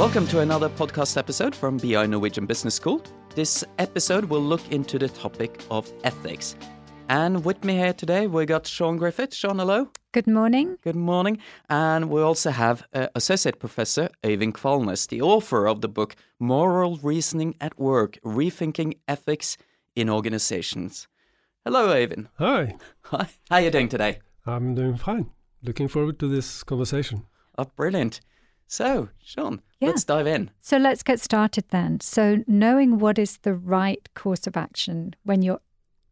Welcome to another podcast episode from BI Norwegian Business School. This episode will look into the topic of ethics. And with me here today, we got Siân Griffith. Siân, hello. Good morning. Good morning. And we also have uh, Associate Professor Øyvind Kvalnes, the author of the book Moral Reasoning at Work Rethinking Ethics in Organizations. Hello, Øyvind. Hi. Hi. How are you doing today? I'm doing fine. Looking forward to this conversation. Oh, brilliant. So, Siân, Yeah. let's dive in. So let's get started then. So, knowing what is the right course of action when you're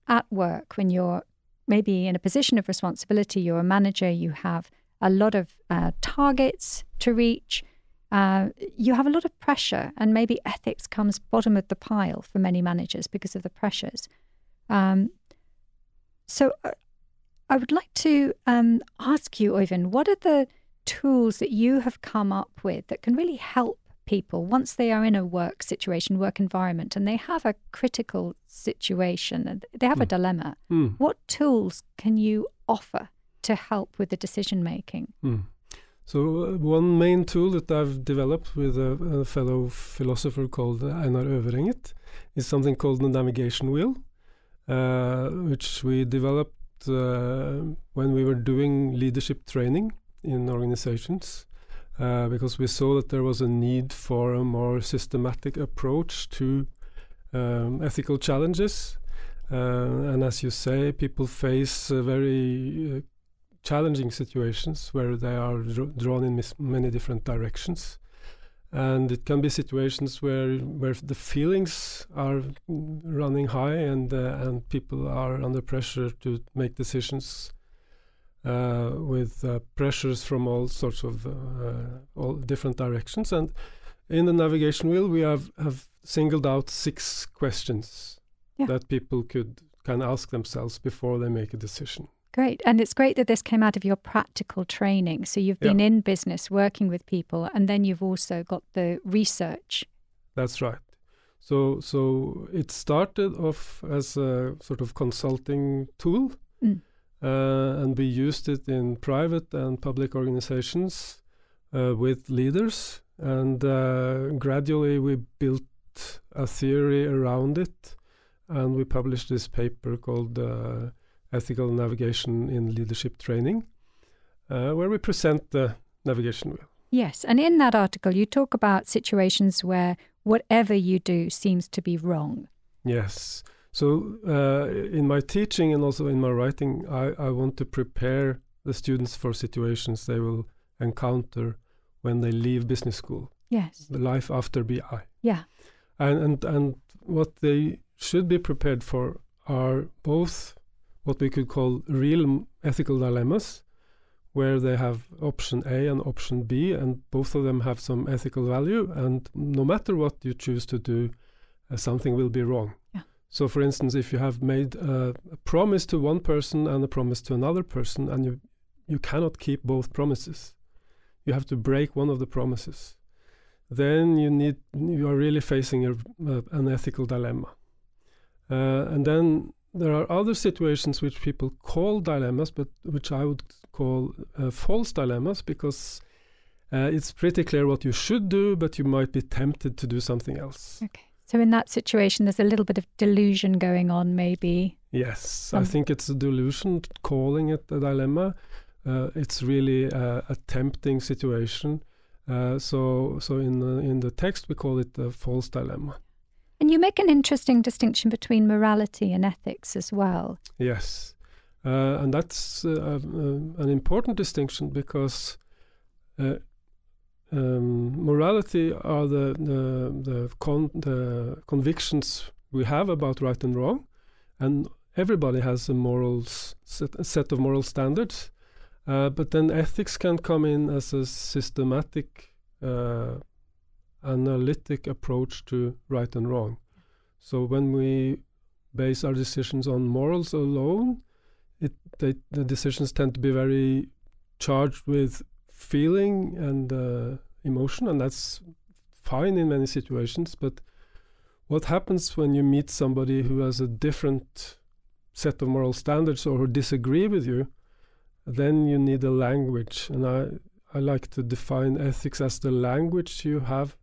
at work, when you're maybe in a position of responsibility, you're a manager, you have a lot of uh, targets to reach, uh, you have a lot of pressure, and maybe ethics comes bottom of the pile for many managers because of the pressures. Um, so, uh, I would like to um, ask you, Øyvind, what are the tools that you have come up with that can really help people once they are in a work situation, work environment, and they have a critical situation and they have a Hmm. dilemma? Hmm. What tools can you offer to help with the decision making? Hmm. So, uh, one main tool that I've developed with a, a fellow philosopher called Einar Øverenget is something called the navigation wheel, uh, which we developed uh, when we were doing leadership training in organizations. Uh, because we saw that there was a need for a more systematic approach to um, ethical challenges. Uh, and as you say, people face uh, very uh, challenging situations where they are dr- drawn in many different directions. And it can be situations where where the feelings are running high and uh, and people are under pressure to make decisions uh, with uh, pressures from all sorts of uh, all different directions. And in the navigation wheel, we have have singled out six questions Yeah. that people could can ask themselves before they make a decision. Great. And it's great that this came out of your practical training. So you've Yeah. been in business working with people, and then you've also got the research. That's right. So so it started off as a sort of consulting tool, Mm. Uh, and we used it in private and public organizations uh, with leaders, and uh, gradually we built a theory around it, and we published this paper called uh, "Ethical Navigation in Leadership Training," uh, where we present the navigation wheel. Yes. And in that article, you talk about situations where whatever you do seems to be wrong. Yes. So uh, in my teaching and also in my writing, I, I want to prepare the students for situations they will encounter when they leave business school, Yes. the life after BI. Yeah. And, and, and what they should be prepared for are both what we could call real ethical dilemmas, where they have option A and option B, and both of them have some ethical value. And no matter what you choose to do, uh, something will be wrong. Yeah. So, for instance, if you have made uh, a promise to one person and a promise to another person, and you you cannot keep both promises, you have to break one of the promises. Then you need you are really facing a, uh, an ethical dilemma. Uh, and then there are other situations which people call dilemmas, but which I would call uh, false dilemmas because uh, it's pretty clear what you should do, but you might be tempted to do something else. Okay. So in that situation, there's a little bit of delusion going on, maybe. Yes, I Um, think it's a delusion calling it a dilemma. Uh, it's really a, a tempting situation. Uh, so, so in the, in the text we call it a false dilemma. And you make an interesting distinction between morality and ethics as well. Yes, uh, and that's uh, uh, an important distinction because uh, um, morality are the the the, con- the convictions we have about right and wrong, and everybody has a moral set, set of moral standards. Uh, but then ethics can come in as a systematic, uh, analytic approach to right and wrong. So when we base our decisions on morals alone, it they, the decisions tend to be very charged with feeling and uh, emotion, and that's fine in many situations. But what happens when you meet somebody who has a different set of moral standards or who disagree with you? Then you need a language, and I I like to define ethics as the language you have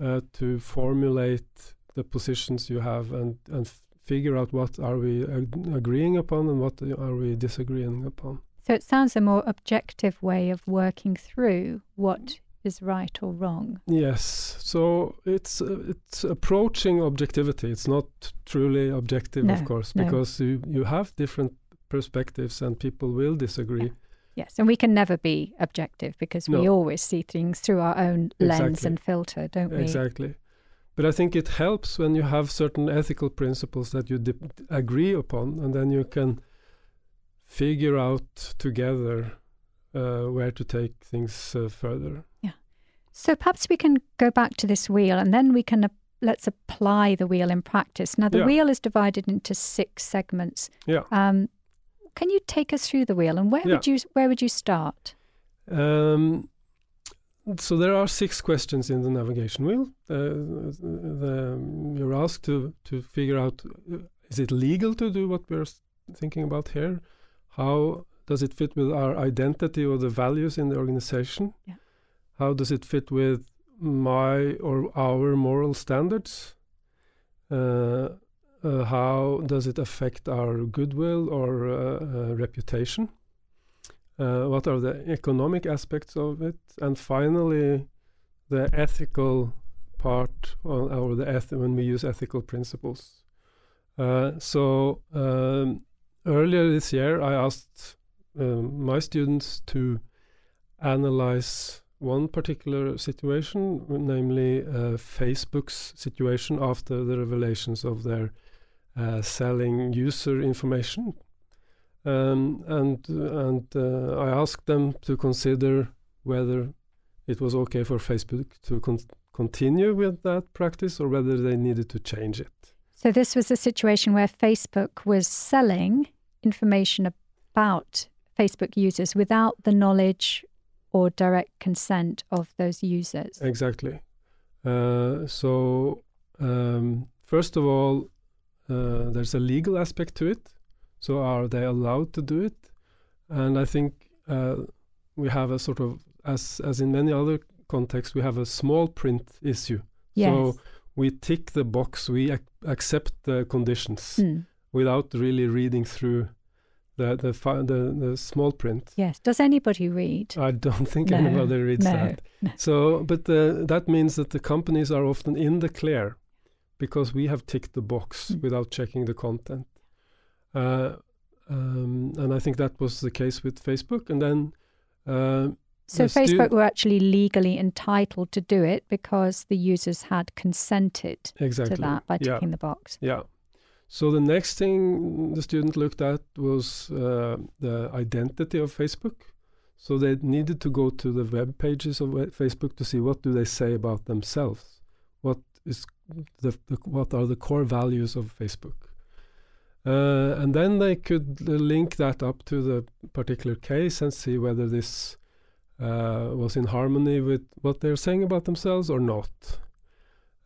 uh, to formulate the positions you have and and figure out what are we ag- agreeing upon and what are we disagreeing upon. So it sounds a more objective way of working through what is right or wrong. Yes, so it's uh, it's approaching objectivity. It's not truly objective, No, of course, no. because you you have different perspectives and people will disagree. Yes, and we can never be objective because we always see things through our own lens Exactly. and filter, don't we? Exactly. But I think it helps when you have certain ethical principles that you agree upon, and then you can figure out together uh, where to take things uh, further. Yeah. So perhaps we can go back to this wheel and then we can let's apply the wheel in practice. Now the Yeah. wheel is divided into six segments. Yeah. Um, can you take us through the wheel and where Yeah. would you where would you start? Um, so there are six questions in the navigation wheel. Uh, the, you're asked to to figure out: uh, is it legal to do what we're thinking about here? How does it fit with our identity or the values in the organization? Yeah. How does it fit with my or our moral standards? Uh, uh, how does it affect our goodwill or uh, uh, reputation? Uh, what are the economic aspects of it? And finally, the ethical part, or, or the eth- when we use ethical principles. Uh, so um, earlier this year, I asked um, my students to analyze one particular situation, namely uh, Facebook's situation after the revelations of their uh, selling user information. Um, and and uh, I asked them to consider whether it was okay for Facebook to con- continue with that practice or whether they needed to change it. So this was a situation where Facebook was selling information about Facebook users without the knowledge or direct consent of those users. Exactly. Uh, so, um, first of all, uh, there's a legal aspect to it. So, are they allowed to do it? And I think uh, we have a sort of, as as in many other contexts, we have a small print issue. Yes. So we tick the box, we ac- accept the conditions Mm. Without really reading through the the, the the small print. Yes. Does anybody read? I don't think No, anybody reads no, that. no. So, but uh, that means that the companies are often in the clear because we have ticked the box Mm. without checking the content. Uh, um, and I think that was the case with Facebook. And then, uh, So the Facebook were actually legally entitled to do it because the users had consented exactly to that by yeah. ticking the box. Yeah. So the next thing the student looked at was uh, the identity of Facebook. So they needed to go to the web pages of Facebook to see what do they say about themselves. What is the, the what are the core values of Facebook? Uh, and then they could uh, link that up to the particular case and see whether this uh, was in harmony with what they're saying about themselves or not.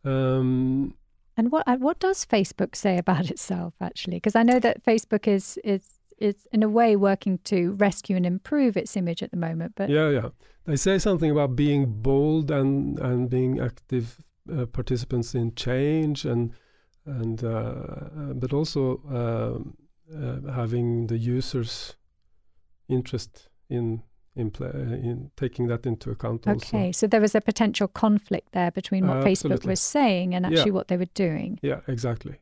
Um, And what what does Facebook say about itself actually? Because I know that Facebook is is is in a way working to rescue and improve its image at the moment. But yeah, yeah. They say something about being bold and and being active uh, participants in change and and uh, uh, but also um, uh, having the users' interest in in play, in taking that into account. okay, so there was a potential conflict there between what Uh, Facebook was saying and actually Yeah. what they were doing. Yeah, exactly.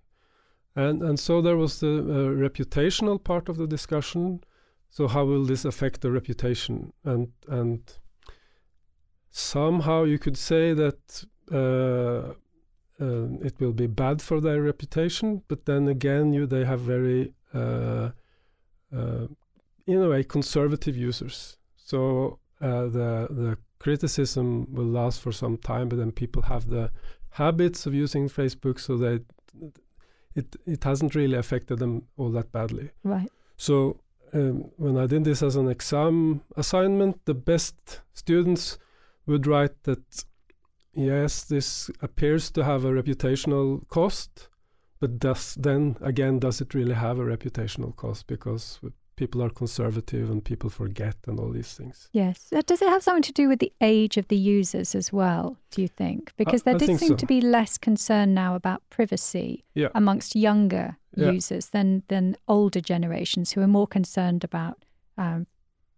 And and so there was the uh, reputational part of the discussion. So how will this affect the reputation? And and somehow you could say that uh, uh, it will be bad for their reputation. But then again, you they have very uh, uh, in a way conservative users. So uh, the the criticism will last for some time, but then people have the habits of using Facebook, so that it it hasn't really affected them all that badly. Right. So um, when I did this as an exam assignment, the best students would write that yes, this appears to have a reputational cost, but does then again does it really have a reputational cost because people are conservative and people forget and all these things. Yes. Uh, Does it have something to do with the age of the users as well, do you think? Because there I does seem so. to be less concern now about privacy Yeah. amongst younger Yeah. users than, than older generations who are more concerned about um,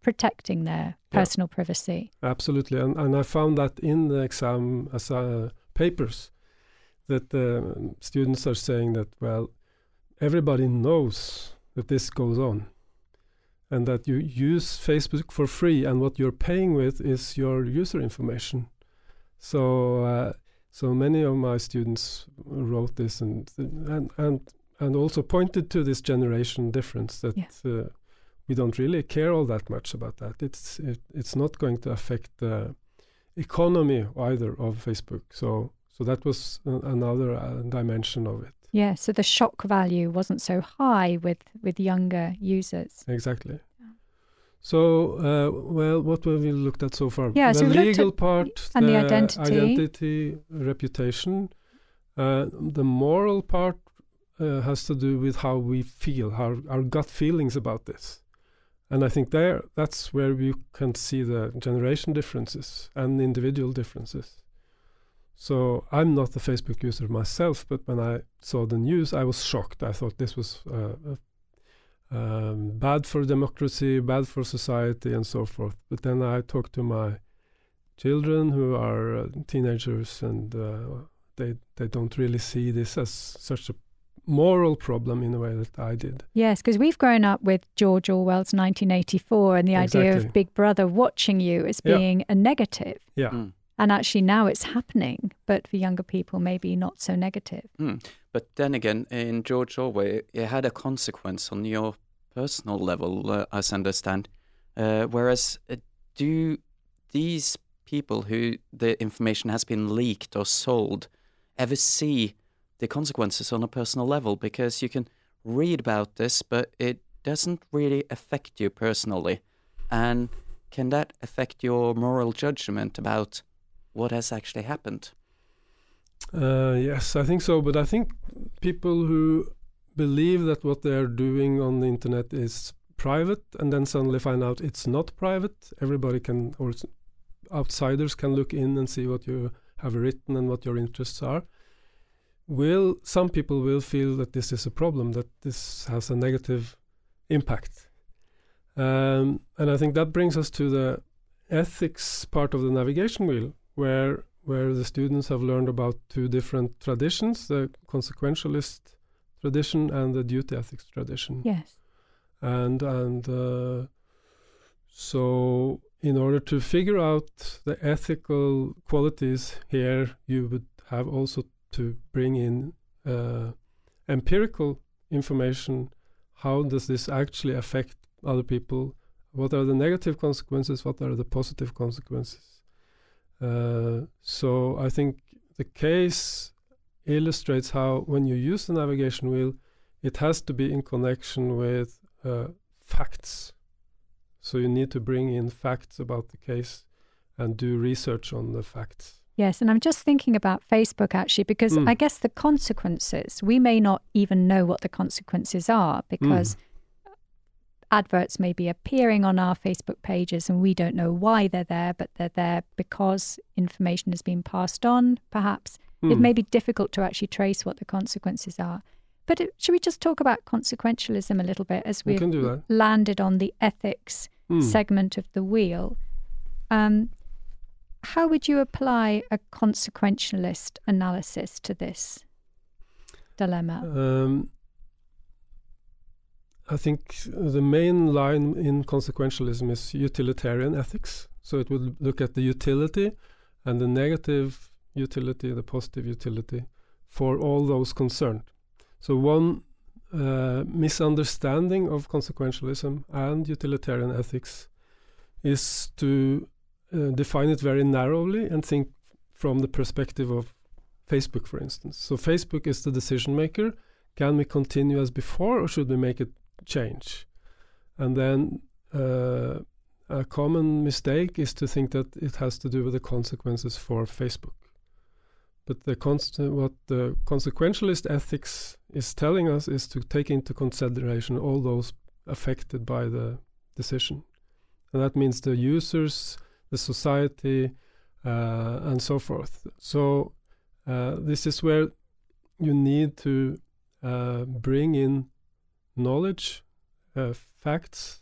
protecting their Yeah. personal privacy. Absolutely, and, and I found that in the exam as uh, papers, that the students are saying that well, everybody knows that this goes on, and that you use Facebook for free, and what you're paying with is your user information. So, uh, so many of my students wrote this and and and and also pointed to this generation difference that. Yeah. Uh, we don't really care all that much about that. It's it, it's not going to affect the economy either of Facebook. So so that was another uh, dimension of it. Yeah, so the shock value wasn't so high with, with younger users. Exactly. So uh, well, what have we looked at so far? Yeah, the so we looked legal part and the identity. identity, reputation. Uh, the moral part uh, has to do with how we feel, how our gut feelings about this. And I think there that's where we can see the generation differences and individual differences. So I'm not a Facebook user myself, but when I saw the news, I was shocked. I thought this was uh, uh, um, bad for democracy, bad for society, and so forth. But then I talked to my children who are uh, teenagers, and uh, they they don't really see this as such a moral problem in a way that I did. Yes, because we've grown up with George Orwell's 1984 and the idea of Big Brother watching you as Yeah. being a negative. Yeah. Mm. And actually now it's happening, but for younger people, maybe not so negative. Mm. But then again, in George Orwell, it had a consequence on your personal level, uh, as I understand. Uh, whereas, uh, do these people who the information has been leaked or sold ever see the consequences on a personal level? Because you can read about this, but it doesn't really affect you personally. And can that affect your moral judgment about what has actually happened? Uh, yes, I think so. But I think people who believe that what they are doing on the internet is private and then suddenly find out it's not private, everybody can, or outsiders can look in and see what you have written and what your interests are. Will some people will feel that this is a problem, that this has a negative impact. Um, and I think that brings us to the ethics part of the navigation wheel, where where the students have learned about two different traditions: the consequentialist tradition and the duty ethics tradition. Yes. And and uh, so, in order to figure out the ethical qualities here, you would have also to bring in uh, empirical information. How does this actually affect other people? What are the negative consequences? What are the positive consequences? Uh, so I think the case illustrates how when you use the navigation wheel, it has to be in connection with uh, facts. So you need to bring in facts about the case and do research on the facts. Yes, and I'm just thinking about Facebook actually, because Mm. I guess the consequences, we may not even know what the consequences are because adverts may be appearing on our Facebook pages and we don't know why they're there, but they're there because information has been passed on, perhaps. It Mm. may be difficult to actually trace what the consequences are. But it, should we just talk about consequentialism a little bit as We we've that. landed on the ethics Mm. segment of the wheel? Um, how would you apply a consequentialist analysis to this dilemma? Um, I think the main line in consequentialism is utilitarian ethics. So it would look at the utility and the negative utility, the positive utility for all those concerned. So one uh, misunderstanding of consequentialism and utilitarian ethics is to uh, define it very narrowly and think from the perspective of Facebook, for instance. So Facebook is the decision maker. Can we continue as before, or should we make a change? And then uh, a common mistake is to think that it has to do with the consequences for Facebook. But the what the consequentialist ethics is telling us is to take into consideration all those affected by the decision. And that means the users, the society, uh, and so forth. So uh, this is where you need to uh, bring in knowledge, uh, facts,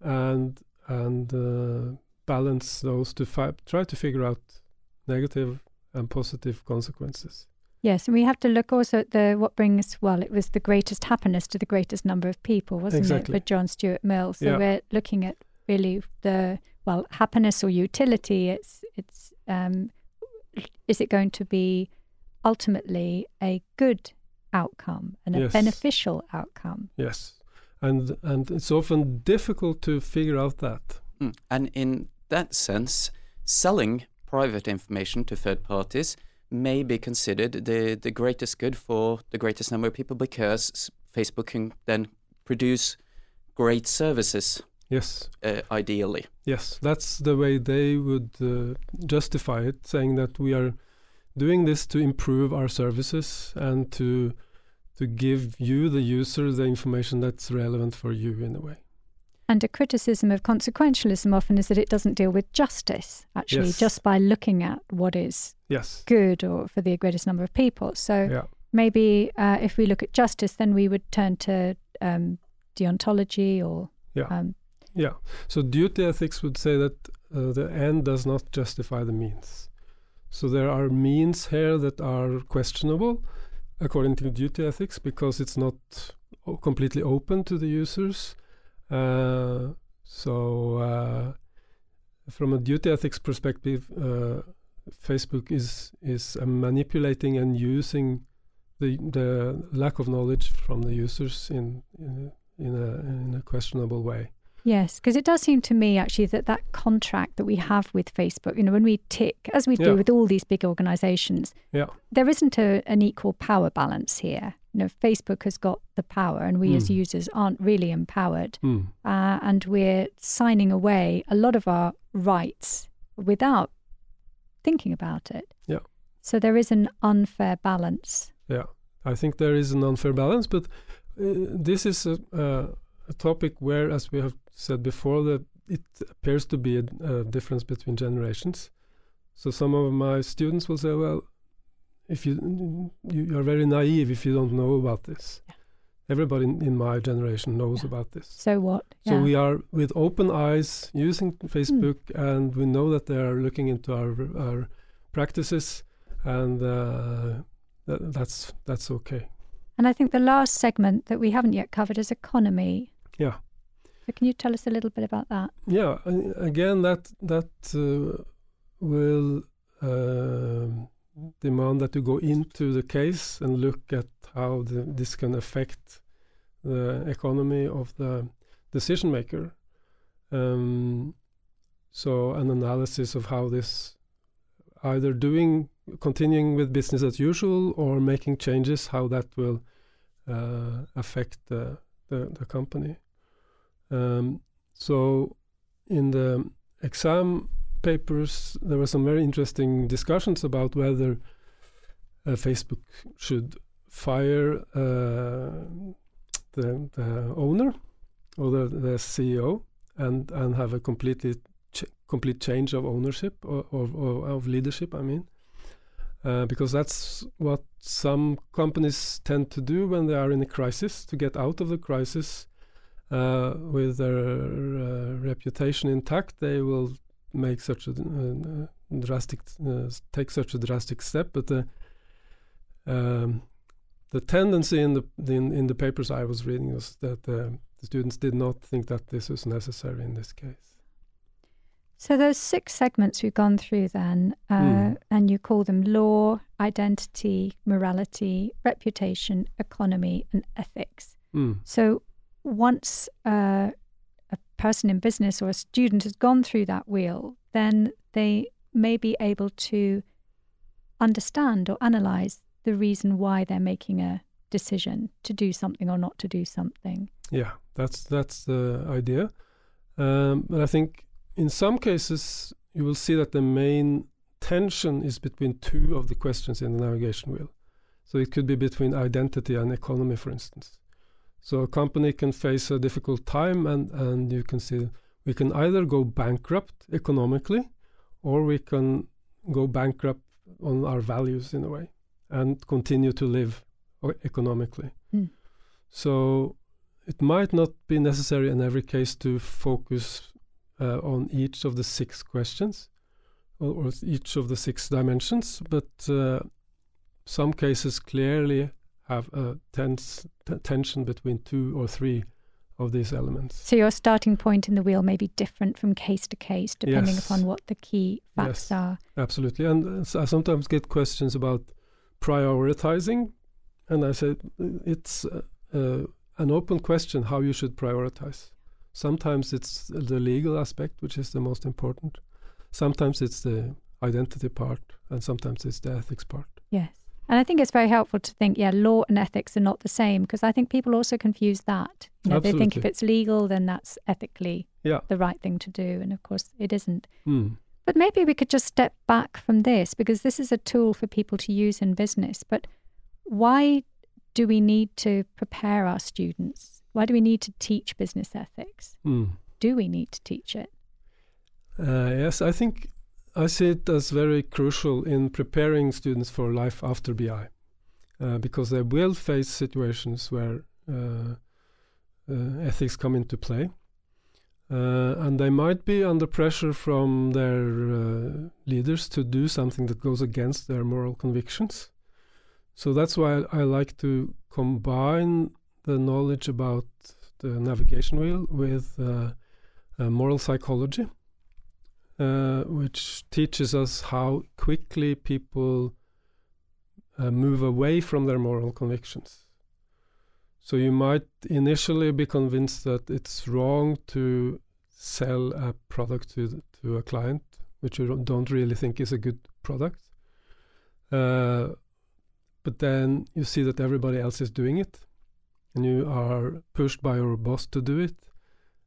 and and uh, balance those to fi- try to figure out negative and positive consequences. Yes, and we have to look also at the what brings well, it was the greatest happiness to the greatest number of people, wasn't Exactly. it, for John Stuart Mill? So Yeah. we're looking at really the well, happiness or utility. It's it's um, is it going to be ultimately a good outcome and a Yes. beneficial outcome? Yes, and and it's often difficult to figure out that. Mm. And in that sense, selling private information to third parties may be considered the, the greatest good for the greatest number of people because Facebook can then produce great services, Yes, uh, ideally. yes, that's the way they would uh, justify it, saying that we are doing this to improve our services and to to give you, the user, the information that's relevant for you in a way. And a criticism of consequentialism often is that it doesn't deal with justice, actually, Yes. just by looking at what is Yes. good or for the greatest number of people. So Yeah. maybe uh, if we look at justice, then we would turn to um, deontology or Yeah. um, Yeah. So duty ethics would say that uh, the end does not justify the means. So there are means here that are questionable according to duty ethics because it's not completely open to the users. Uh, so uh, from a duty ethics perspective, uh, Facebook is is uh, manipulating and using the the lack of knowledge from the users in in, in a in a questionable way. Yes, because it does seem to me actually that that contract that we have with Facebook, you know, when we tick, as we Yeah. do with all these big organizations, Yeah. there isn't a, an equal power balance here. You know, Facebook has got the power, and we as Mm. users aren't really empowered, Hmm. uh, and we're signing away a lot of our rights without thinking about it. Yeah. So there is an unfair balance. Yeah, I think there is an unfair balance, but uh, this is a, uh, a topic where, as we have said before, that it appears to be a, a difference between generations. So some of my students will say, "Well, if you you are very naive if you don't know about this." Yeah. Everybody in, in my generation knows Yeah. about this. So what? So Yeah. we are with open eyes using Facebook, and we know that they are looking into our our practices, and uh, that, that's that's okay. And I think the last segment that we haven't yet covered is economy. Yeah. So can you tell us a little bit about that? Yeah, again, that that uh, will um demand that you go into the case and look at how the, this can affect the economy of the decision maker. Um, so, an analysis of how this either doing continuing with business as usual or making changes, how that will uh, affect the, the the company. Um, so, in the exam papers, there were some very interesting discussions about whether uh, Facebook should fire uh, the, the owner or the, the CEO and, and have a completely ch- complete change of ownership or, or, or of leadership. I mean, uh, because that's what some companies tend to do when they are in a crisis to get out of the crisis uh, with their uh, reputation intact, they will make such a uh, drastic uh, take such a drastic step. But the um, the tendency in the in, in the papers I was reading was that uh, the students did not think that this was necessary in this case. So those six segments we've gone through then, uh, Mm. and you call them law, identity, morality, reputation, economy, and ethics. Mm. So once uh, a person in business or a student has gone through that wheel, then they may be able to understand or analyze the reason why they're making a decision to do something or not to do something. Yeah, that's that's the idea. Um, but I think in some cases you will see that the main tension is between two of the questions in the navigation wheel. So it could be between identity and economy, for instance. So a company can face a difficult time, and and you can see we can either go bankrupt economically, or we can go bankrupt on our values in a way, and continue to live economically. Mm. So it might not be necessary in every case to focus uh, on each of the six questions or, or, each of the six dimensions, but uh, some cases clearly have a tense tension between two or three of these elements. So your starting point in the wheel may be different from case to case, depending yes. upon what the key facts yes, are. Absolutely, and uh, I sometimes get questions about prioritizing, and I say it's uh, uh, an open question how you should prioritize. Sometimes it's the legal aspect which is the most important. Sometimes it's the identity part, and sometimes it's the ethics part. Yes. And I think it's very helpful to think, yeah, law and ethics are not the same because I think people also confuse that. You know, they think if it's legal, then that's ethically yeah. the right thing to do. And of course, it isn't. Mm. But maybe we could just step back from this because this is a tool for people to use in business. But why do we need to prepare our students? Why do we need to teach business ethics? Mm. Do we need to teach it? Uh, yes, I think I see it as very crucial in preparing students for life after BI, uh, because they will face situations where uh, uh, ethics come into play, uh, and they might be under pressure from their uh, leaders to do something that goes against their moral convictions. So that's why I, like to combine the knowledge about the navigation wheel with uh, moral psychology uh, which teaches us how quickly people uh, move away from their moral convictions. So you might initially be convinced that it's wrong to sell a product to to a client, which you don't really think is a good product. Uh, but then you see that everybody else is doing it, and you are pushed by your boss to do it,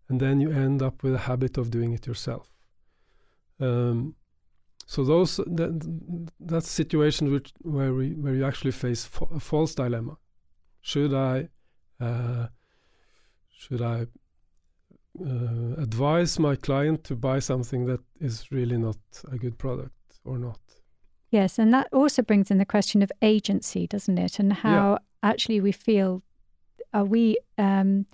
and then you end up with a habit of doing it yourself. Um, so those that that's situation which where we where you actually face fa a false dilemma. Should I uh, should I uh, advise my client to buy something that is really not a good product or not? Yes, and that also brings in the question of agency, doesn't it? And how yeah. actually we feel are we um,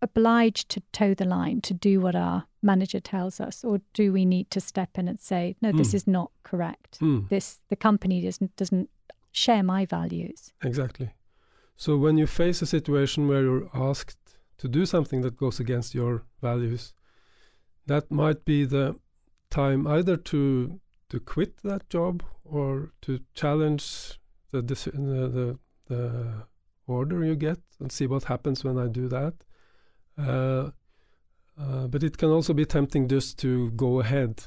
obliged to toe the line to do what our manager tells us or do we need to step in and say no this mm. is not correct mm. this the company doesn't doesn't share my values exactly so when you face a situation where you're asked to do something that goes against your values that might be the time either to to quit that job or to challenge the the, the, the order you get and see what happens when I do that uh, uh, but it can also be tempting just to go ahead.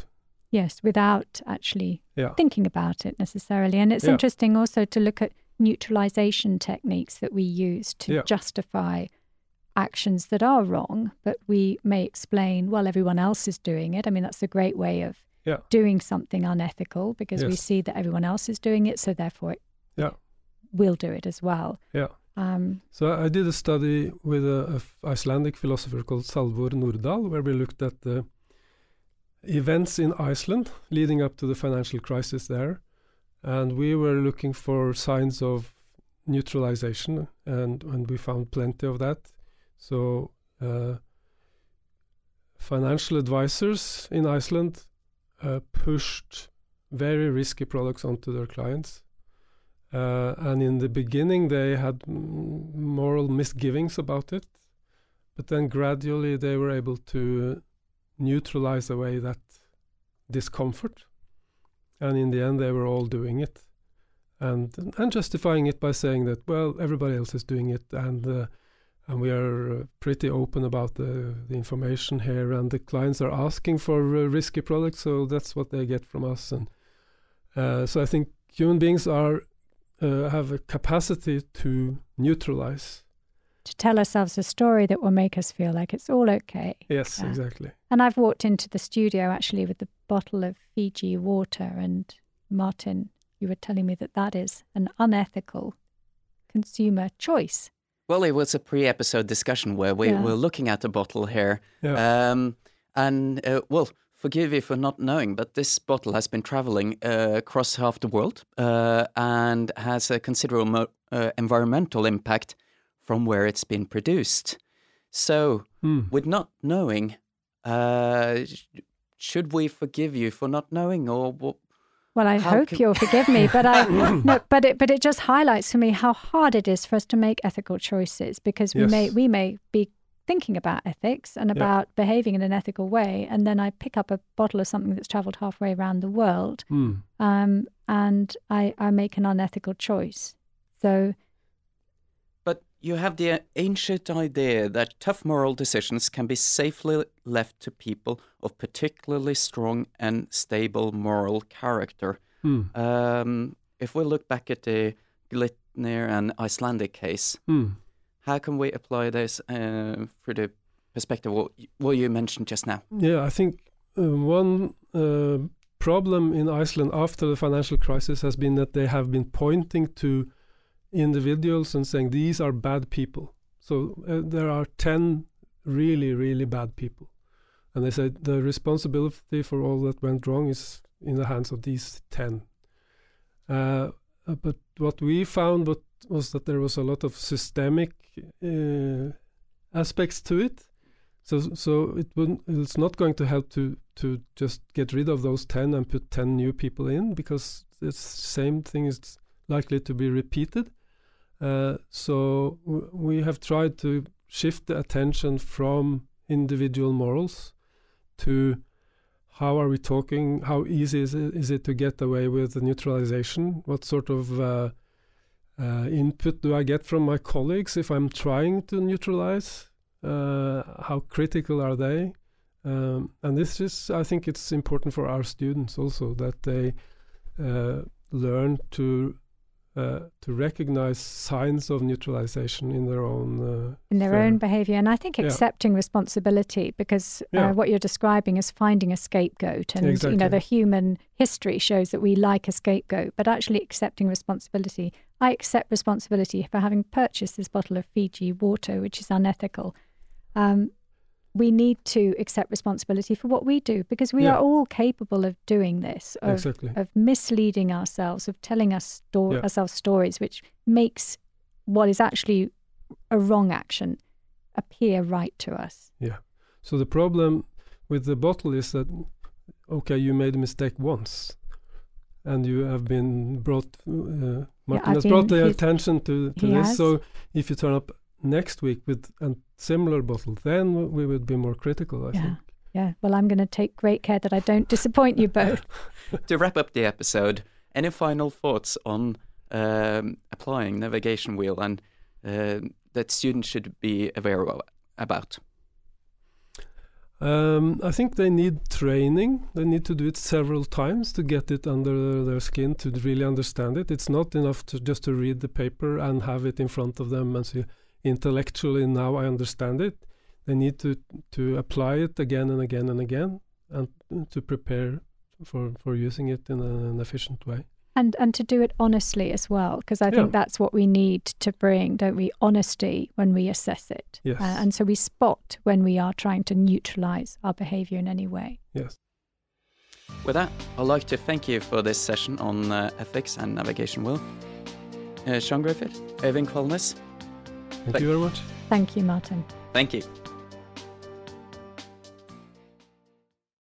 Yes, without actually yeah. thinking about it necessarily. And it's yeah. interesting also to look at neutralization techniques that we use to yeah. justify actions that are wrong, but we may explain, well, everyone else is doing it. I mean, that's a great way of doing something unethical because yes. we see that everyone else is doing it, so therefore it, yeah. we'll do it as well. Yeah. Um, so I did a study with a, a Icelandic philosopher called Salvör Nordal, where we looked at the events in Iceland leading up to the financial crisis there, and we were looking for signs of neutralization, and and we found plenty of that. So. Uh, financial advisors in Iceland uh, pushed very risky products onto their clients uh, and in the beginning, they had moral misgivings about it, but then gradually they were able to neutralize away that discomfort. And in the end, they were all doing it, and and justifying it by saying that well, everybody else is doing it, and uh, and we are pretty open about the, the information here, and the clients are asking for uh, risky products, so that's what they get from us. And uh, so I think human beings are uh, have a capacity to neutralize. To tell ourselves a story that will make us feel like it's all okay. Yes, yeah. exactly. And I've walked into the studio actually with the bottle of Fiji water, and Martin, you were telling me that that is an unethical consumer choice. Well, it was a pre-episode discussion where we Yeah. were looking at the bottle here, Yeah. um, and uh, well, forgive you for not knowing, but this bottle has been traveling uh, across half the world uh, and has a considerable mo- uh, environmental impact from where it's been produced. So, Hmm. with not knowing, uh, sh- should we forgive you for not knowing, or wha- Well, I How hope you'll forgive me, but I no, but it but it just highlights for me how hard it is for us to make ethical choices because we may we may be thinking about ethics and Yeah. about behaving in an ethical way, and then I pick up a bottle of something that's travelled halfway around the world, Hmm. um, and I I make an unethical choice. So But you have the uh, ancient idea that tough moral decisions can be safely left to people of particularly strong and stable moral character. Hmm. Um, if we look back at the Glitnir and Icelandic case, Hmm. How can we apply this uh, through the perspective what you, what you mentioned just now? Yeah, I think uh, one uh, problem in Iceland after the financial crisis has been that they have been pointing to individuals and saying these are bad people. So uh, there are 10 really, really bad people. And they said the responsibility for all that went wrong is in the hands of these 10. Uh, uh, but what we found what, was that there was a lot of systemic uh, aspects to it. So, so it. It's not going to help to to just get rid of those ten and put ten new people in because the same thing is likely to be repeated. Uh, so we have tried to shift the attention from individual morals to how are we talking? How easy is it, is it to get away with the neutralization? What sort of uh, input do I get from my colleagues if I'm trying to neutralize? Uh, how critical are they? Um, and this is, I think, it's important for our students also that they uh, learn to uh, to recognize signs of neutralization in their own uh, in their own behaviour. And I think Yeah. accepting responsibility because Yeah. uh, what you're describing is finding a scapegoat. And, you know, the human history shows that we like a scapegoat, but actually accepting responsibility. I accept responsibility for having purchased this bottle of Fiji water, which is unethical. Um, we need to accept responsibility for what we do because we Yeah. are all capable of doing this, of, exactly. of misleading ourselves, of telling us sto- Yeah. ourselves stories, which makes what is actually a wrong action appear right to us. Yeah. So the problem with the bottle is that okay, you made a mistake once, and you have been brought. Uh, Martin I've has brought been- the attention to, to this. has. So if you turn up next week with a similar bottle, then we would be more critical. I Yeah. think. Yeah, well, I'm going to take great care that I don't disappoint you both. to wrap up the episode, any final thoughts on um, applying navigation wheel and uh, that students should be aware of, about? Um, I think they need training. They need to do it several times to get it under their skin to really understand it. It's not enough to just to read the paper and have it in front of them and say, intellectually now I understand it. They need to to apply it again and again and again and to prepare for for using it in an efficient way. And and to do it honestly as well, because I Yeah. think that's what we need to bring, don't we? Honesty when we assess it. Yes. Uh, and so we spot when we are trying to neutralize our behavior in any way. Yes. With that, I'd like to thank you for this session on uh, ethics and navigation wheel. Uh, Siân Griffith, Øyvind Kvalnes, Thank Thank- you very much. Thank you, Martin. thank you.